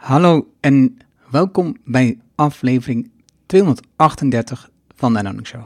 Hallo en welkom bij aflevering 238 van de Anonic Show.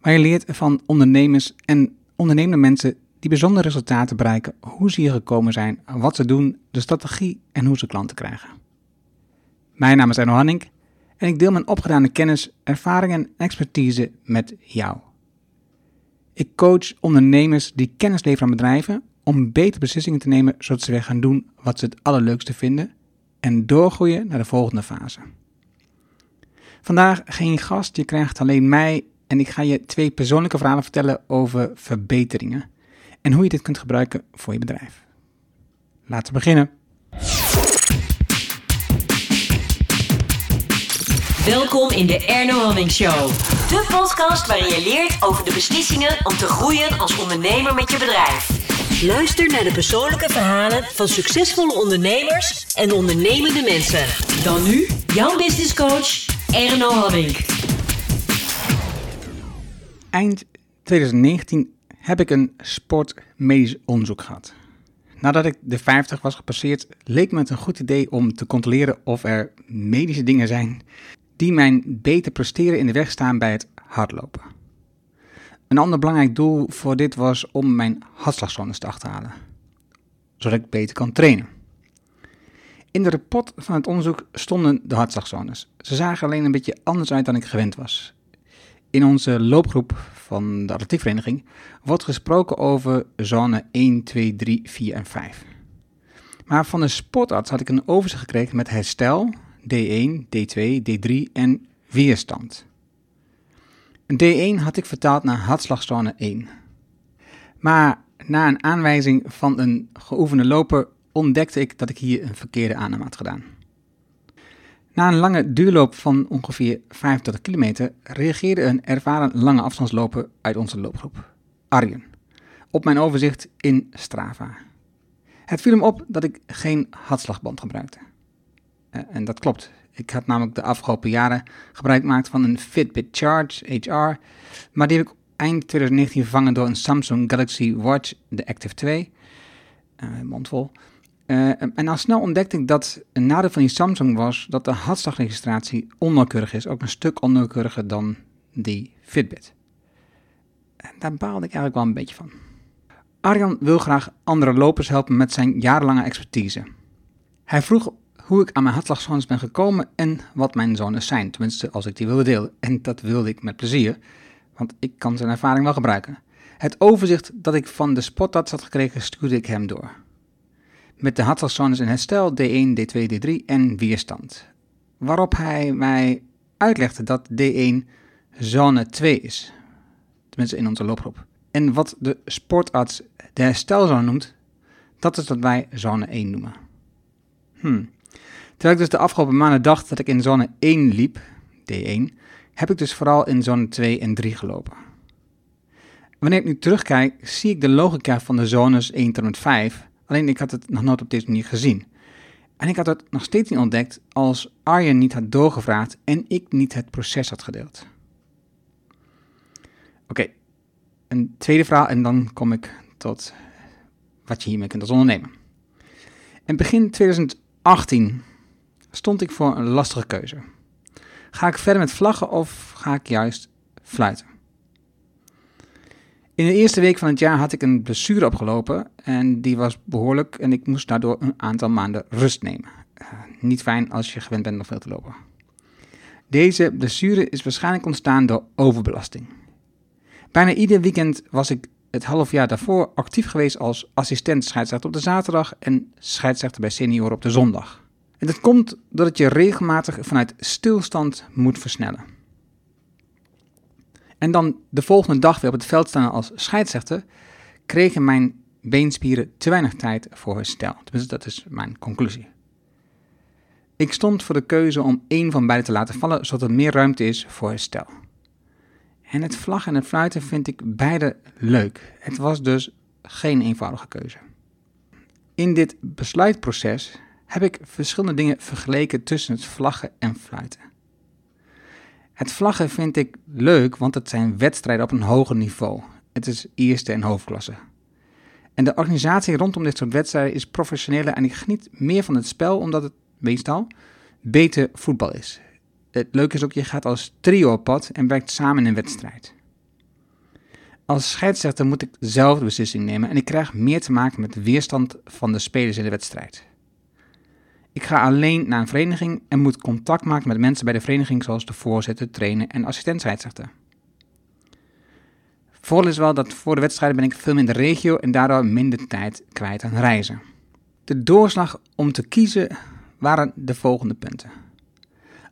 Waar je leert van ondernemers en ondernemende mensen die bijzondere resultaten bereiken, hoe ze hier gekomen zijn, wat ze doen, de strategie en hoe ze klanten krijgen. Mijn naam is Erno Hanning en ik deel mijn opgedane kennis, ervaringen en expertise met jou. Ik coach ondernemers die kennis leveren aan bedrijven om betere beslissingen te nemen zodat ze weer gaan doen wat ze het allerleukste vinden en doorgroeien naar de volgende fase. Vandaag geen gast, je krijgt alleen mij en ik ga je twee persoonlijke verhalen vertellen over verbeteringen en hoe je dit kunt gebruiken voor je bedrijf. Laten we beginnen. Welkom in de Erno Hamming Show. De podcast waarin je leert over de beslissingen om te groeien als ondernemer met je bedrijf. Luister naar de persoonlijke verhalen van succesvolle ondernemers en ondernemende mensen. Dan nu, jouw business coach, Erno Hamming. Eind 2019 heb ik een sportmedisch onderzoek gehad. Nadat ik de 50 was gepasseerd, leek me het een goed idee om te controleren of er medische dingen zijn die mijn beter presteren in de weg staan bij het hardlopen. Een ander belangrijk doel voor dit was om mijn hartslagzones te achterhalen, zodat ik beter kan trainen. In de rapport van het onderzoek stonden de hartslagzones. Ze zagen alleen een beetje anders uit dan ik gewend was. In onze loopgroep van de atletiekvereniging wordt gesproken over zone 1, 2, 3, 4 en 5. Maar van de sportarts had ik een overzicht gekregen met herstel, D1, D2, D3 en weerstand. D1 had ik vertaald naar hartslagzone 1. Maar na een aanwijzing van een geoefende loper ontdekte ik dat ik hier een verkeerde aanname had gedaan. Na een lange duurloop van ongeveer 25 kilometer reageerde een ervaren lange afstandsloper uit onze loopgroep, Arjen, op mijn overzicht in Strava. Het viel hem op dat ik geen hartslagband gebruikte. Uh, en dat klopt. Ik had namelijk de afgelopen jaren gebruik gemaakt van een Fitbit Charge HR, maar die heb ik eind 2019 vervangen door een Samsung Galaxy Watch, de Active 2. Uh, mondvol. Uh, en al snel ontdekte ik dat een nadeel van die Samsung was dat de hartslagregistratie onnauwkeurig is, ook een stuk onnauwkeuriger dan die Fitbit. En daar baalde ik eigenlijk wel een beetje van. Arjan wil graag andere lopers helpen met zijn jarenlange expertise. Hij vroeg hoe ik aan mijn hartslagzones ben gekomen en wat mijn zones zijn, tenminste als ik die wilde delen. En dat wilde ik met plezier, want ik kan zijn ervaring wel gebruiken. Het overzicht dat ik van de sportarts had gekregen stuurde ik hem door. Met de hartslagzones in herstel, D1, D2, D3 en weerstand. Waarop hij mij uitlegde dat D1 zone 2 is, tenminste in onze loopgroep. En wat de sportarts de herstelzone noemt, dat is wat wij zone 1 noemen. Hmm. Terwijl ik dus de afgelopen maanden dacht dat ik in zone 1 liep, D1, heb ik dus vooral in zone 2 en 3 gelopen. Wanneer ik nu terugkijk, zie ik de logica van de zones 1 tot en met 5, alleen ik had het nog nooit op deze manier gezien. En ik had het nog steeds niet ontdekt als Arjen niet had doorgevraagd en ik niet het proces had gedeeld. Oké, een tweede verhaal en dan kom ik tot wat je hiermee kunt als ondernemer. In begin 2018 stond ik voor een lastige keuze. Ga ik verder met vlaggen of ga ik juist fluiten? In de eerste week van het jaar had ik een blessure opgelopen en die was behoorlijk en ik moest daardoor een aantal maanden rust nemen. Uh, niet fijn als je gewend bent nog veel te lopen. Deze blessure is waarschijnlijk ontstaan door overbelasting. Bijna ieder weekend was ik het half jaar daarvoor actief geweest als assistent scheidsrechter op de zaterdag en scheidsrechter bij senioren op de zondag. En dat komt doordat je regelmatig vanuit stilstand moet versnellen. En dan de volgende dag weer op het veld staan als scheidsrechter, kregen mijn beenspieren te weinig tijd voor herstel. Tenminste, dat is mijn conclusie. Ik stond voor de keuze om één van beide te laten vallen, zodat er meer ruimte is voor herstel. En het vlaggen en het fluiten vind ik beide leuk. Het was dus geen eenvoudige keuze. In dit besluitproces heb ik verschillende dingen vergeleken tussen het vlaggen en fluiten. Het vlaggen vind ik leuk, want het zijn wedstrijden op een hoger niveau. Het is eerste en hoofdklasse. En de organisatie rondom dit soort wedstrijden is professioneler en ik geniet meer van het spel omdat het meestal, beter voetbal is. Het leuke is ook, je gaat als trio op pad en werkt samen in een wedstrijd. Als scheidsrechter moet ik zelf de beslissing nemen en ik krijg meer te maken met weerstand van de spelers in de wedstrijd. Ik ga alleen naar een vereniging en moet contact maken met mensen bij de vereniging zoals de voorzitter, trainer en assistent scheidsrechter. Voordeel is wel dat voor de wedstrijden ben ik veel in de regio en daardoor minder tijd kwijt aan reizen. De doorslag om te kiezen waren de volgende punten.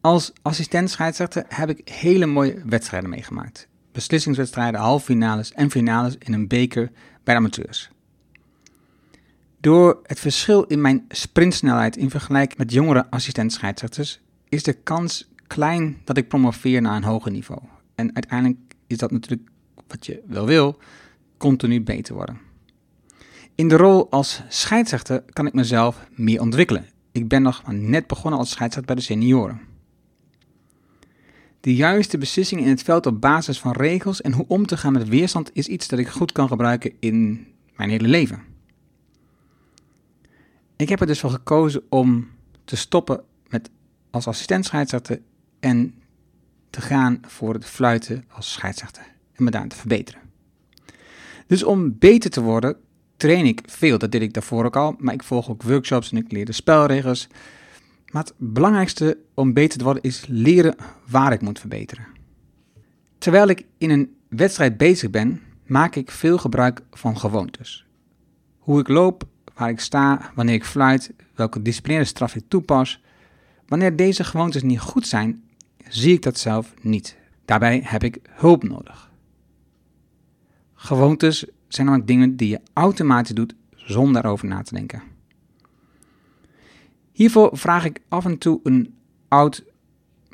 Als assistent scheidsrechter heb ik hele mooie wedstrijden meegemaakt. Beslissingswedstrijden, halffinales en finales in een beker bij de amateurs. Door het verschil in mijn sprintsnelheid in vergelijking met jongere assistent is de kans klein dat ik promoveer naar een hoger niveau. En uiteindelijk is dat natuurlijk wat je wel wil, continu beter worden. In de rol als scheidsrechter kan ik mezelf meer ontwikkelen. Ik ben nog maar net begonnen als scheidsrechter bij de senioren. De juiste beslissing in het veld op basis van regels en hoe om te gaan met weerstand is iets dat ik goed kan gebruiken in mijn hele leven. Ik heb er dus voor gekozen om te stoppen met als assistent scheidsrechter en te gaan voor het fluiten als scheidsrechter en me daarin te verbeteren. Dus om beter te worden, train ik veel. Dat deed ik daarvoor ook al, maar ik volg ook workshops en ik leer de spelregels. Maar het belangrijkste om beter te worden is leren waar ik moet verbeteren. Terwijl ik in een wedstrijd bezig ben, maak ik veel gebruik van gewoontes. Hoe ik loop, waar ik sta, wanneer ik fluit, welke disciplinaire straf ik toepas. Wanneer deze gewoontes niet goed zijn, zie ik dat zelf niet. Daarbij heb ik hulp nodig. Gewoontes zijn namelijk dingen die je automatisch doet zonder erover na te denken. Hiervoor vraag ik af en toe een oud,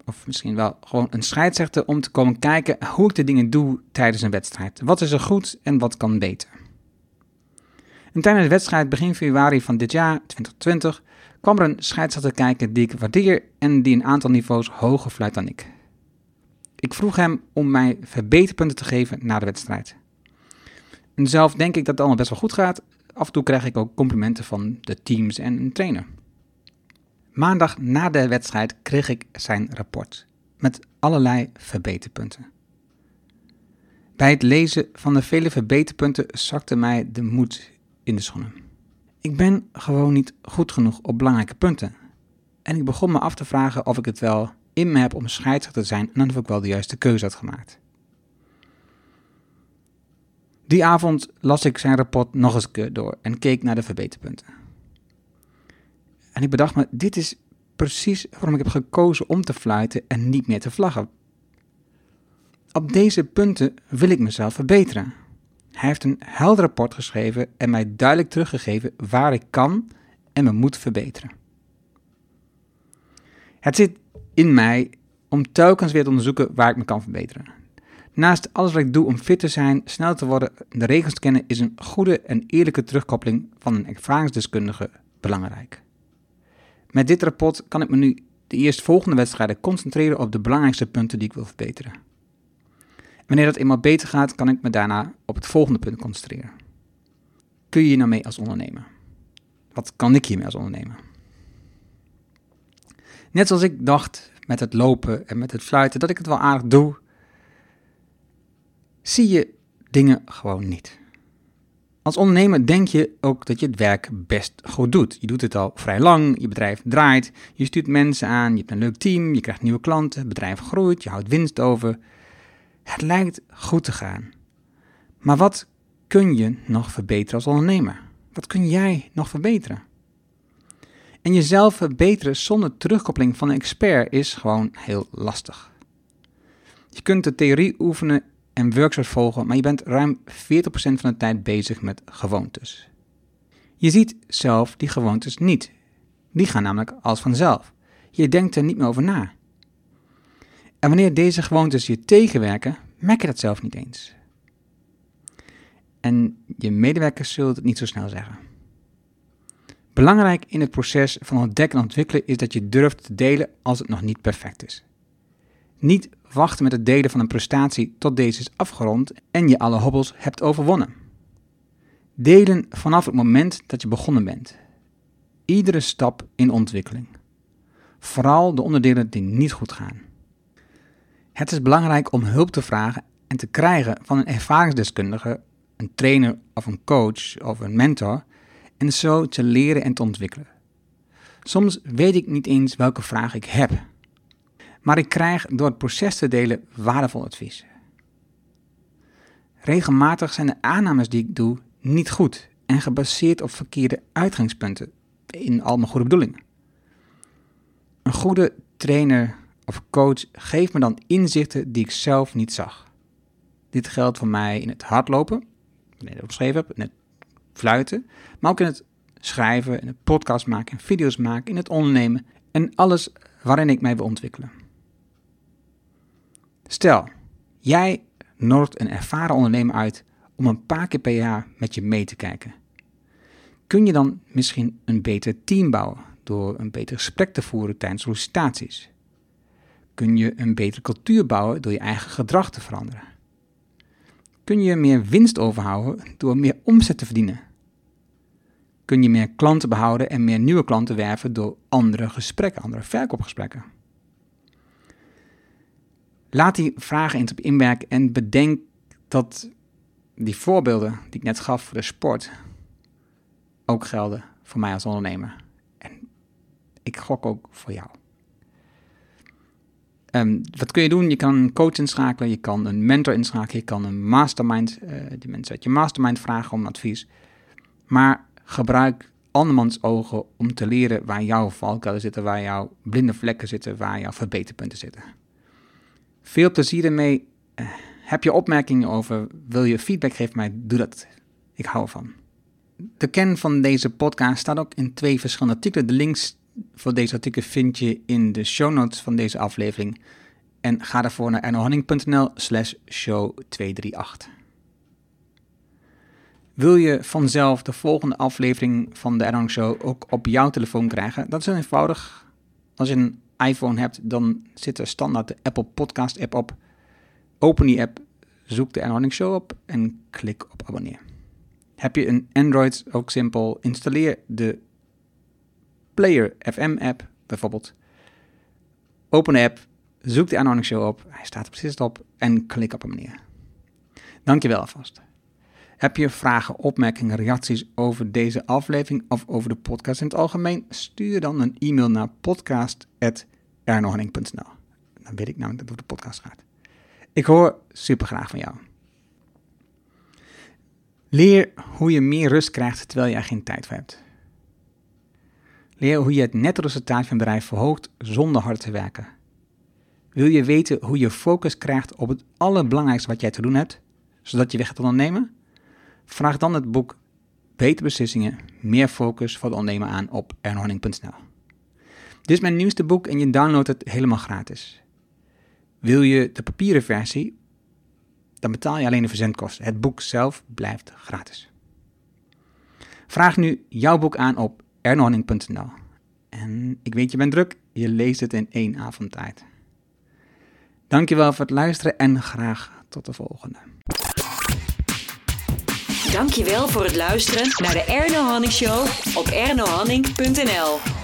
of misschien wel gewoon een scheidsrechter, om te komen kijken hoe ik de dingen doe tijdens een wedstrijd. Wat is er goed en wat kan beter? En tijdens de wedstrijd begin februari van dit jaar, 2020, kwam er een scheidsrechter kijken die ik waardeer en die een aantal niveaus hoger fluit dan ik. Ik vroeg hem om mij verbeterpunten te geven na de wedstrijd. En zelf denk ik dat het allemaal best wel goed gaat. Af en toe krijg ik ook complimenten van de teams en een trainer. Maandag na de wedstrijd kreeg ik zijn rapport met allerlei verbeterpunten. Bij het lezen van de vele verbeterpunten zakte mij de moed in de schoenen. Ik ben gewoon niet goed genoeg op belangrijke punten. En ik begon me af te vragen of ik het wel in me heb om scheidsrechter te zijn en of ik wel de juiste keuze had gemaakt. Die avond las ik zijn rapport nog eens door en keek naar de verbeterpunten. En ik bedacht me, dit is precies waarom ik heb gekozen om te fluiten en niet meer te vlaggen. Op deze punten wil ik mezelf verbeteren. Hij heeft een helder rapport geschreven en mij duidelijk teruggegeven waar ik kan en me moet verbeteren. Het zit in mij om telkens weer te onderzoeken waar ik me kan verbeteren. Naast alles wat ik doe om fit te zijn, snel te worden, de regels te kennen, is een goede en eerlijke terugkoppeling van een ervaringsdeskundige belangrijk. Met dit rapport kan ik me nu de eerstvolgende wedstrijden concentreren op de belangrijkste punten die ik wil verbeteren. Wanneer dat eenmaal beter gaat, kan ik me daarna op het volgende punt concentreren. Kun je hier nou mee als ondernemer? Wat kan ik hiermee als ondernemer? Net zoals ik dacht met het lopen en met het fluiten dat ik het wel aardig doe, zie je dingen gewoon niet. Als ondernemer denk je ook dat je het werk best goed doet. Je doet het al vrij lang, je bedrijf draait, je stuurt mensen aan, je hebt een leuk team, je krijgt nieuwe klanten, het bedrijf groeit, je houdt winst over. Het lijkt goed te gaan. Maar wat kun je nog verbeteren als ondernemer? Wat kun jij nog verbeteren? En jezelf verbeteren zonder terugkoppeling van een expert is gewoon heel lastig. Je kunt de theorie oefenen en workshops volgen, maar je bent ruim 40% van de tijd bezig met gewoontes. Je ziet zelf die gewoontes niet. Die gaan namelijk als vanzelf. Je denkt er niet meer over na. En wanneer deze gewoontes je tegenwerken, merk je dat zelf niet eens. En je medewerkers zullen het niet zo snel zeggen. Belangrijk in het proces van ontdekken en ontwikkelen is dat je durft te delen als het nog niet perfect is. Niet wachten met het delen van een prestatie tot deze is afgerond en je alle hobbels hebt overwonnen. Delen vanaf het moment dat je begonnen bent. Iedere stap in ontwikkeling. Vooral de onderdelen die niet goed gaan. Het is belangrijk om hulp te vragen en te krijgen van een ervaringsdeskundige, een trainer of een coach of een mentor en zo te leren en te ontwikkelen. Soms weet ik niet eens welke vraag ik heb, maar ik krijg door het proces te delen waardevol advies. Regelmatig zijn de aannames die ik doe niet goed en gebaseerd op verkeerde uitgangspunten in al mijn goede bedoelingen. Een goede trainer of coach geeft me dan inzichten die ik zelf niet zag. Dit geldt voor mij in het hardlopen, wanneer ik het geschreven heb, in het fluiten, maar ook in het schrijven, in podcast maken, in video's maken, in het ondernemen en alles waarin ik mij wil ontwikkelen. Stel, jij nodigt een ervaren ondernemer uit om een paar keer per jaar met je mee te kijken. Kun je dan misschien een beter team bouwen door een beter gesprek te voeren tijdens sollicitaties? Kun je een betere cultuur bouwen door je eigen gedrag te veranderen? Kun je meer winst overhouden door meer omzet te verdienen? Kun je meer klanten behouden en meer nieuwe klanten werven door andere gesprekken, andere verkoopgesprekken? Laat die vragen eens op inwerken en bedenk dat die voorbeelden die ik net gaf voor de sport ook gelden voor mij als ondernemer. En ik gok ook voor jou. Um, wat kun je doen? Je kan een coach inschakelen, je kan een mentor inschakelen, je kan een mastermind, uh, mensen uit je mastermind vragen om advies. Maar gebruik andermans ogen om te leren waar jouw valkuilen zitten, waar jouw blinde vlekken zitten, waar jouw verbeterpunten zitten. Veel plezier ermee. Uh, heb je opmerkingen over, wil je feedback geven mij, doe dat. Ik hou ervan. De kern van deze podcast staat ook in twee verschillende artikelen. De links voor deze artikel vind je in de show notes van deze aflevering. En ga daarvoor naar ernohanning.nl slash show 238. Wil je vanzelf de volgende aflevering van de Ernohanning Show ook op jouw telefoon krijgen? Dat is heel eenvoudig. Als je een iPhone hebt, dan zit er standaard de Apple Podcast app op. Open die app, zoek de Ernohanning Show op en klik op abonneer. Heb je een Android, ook simpel, installeer de Player FM app bijvoorbeeld. Open de app, zoek de Anonic Show op, hij staat er precies op en klik op abonneer. Dankjewel alvast. Heb je vragen, opmerkingen, reacties over deze aflevering of over de podcast in het algemeen? Stuur dan een e-mail naar podcast.ernohanning.nl. Dan weet ik namelijk dat het over de podcast gaat. Ik hoor super graag van jou. Leer hoe je meer rust krijgt terwijl je er geen tijd voor hebt. Leer hoe je het netto-resultaat van je bedrijf verhoogt zonder hard te werken. Wil je weten hoe je focus krijgt op het allerbelangrijkste wat jij te doen hebt, zodat je weg gaat ondernemen? Vraag dan het boek Beter Beslissingen, Meer Focus voor de Ondernemer aan op ernhorning.nl. Dit is mijn nieuwste boek en je downloadt het helemaal gratis. Wil je de papieren versie, dan betaal je alleen de verzendkosten. Het boek zelf blijft gratis. Vraag nu jouw boek aan op ernohanning.nl. En ik weet je bent druk, je leest het in één avond tijd. Dankjewel voor het luisteren en graag tot de volgende. Dankjewel voor het luisteren naar de Erno Hanning Show op ernohanning.nl.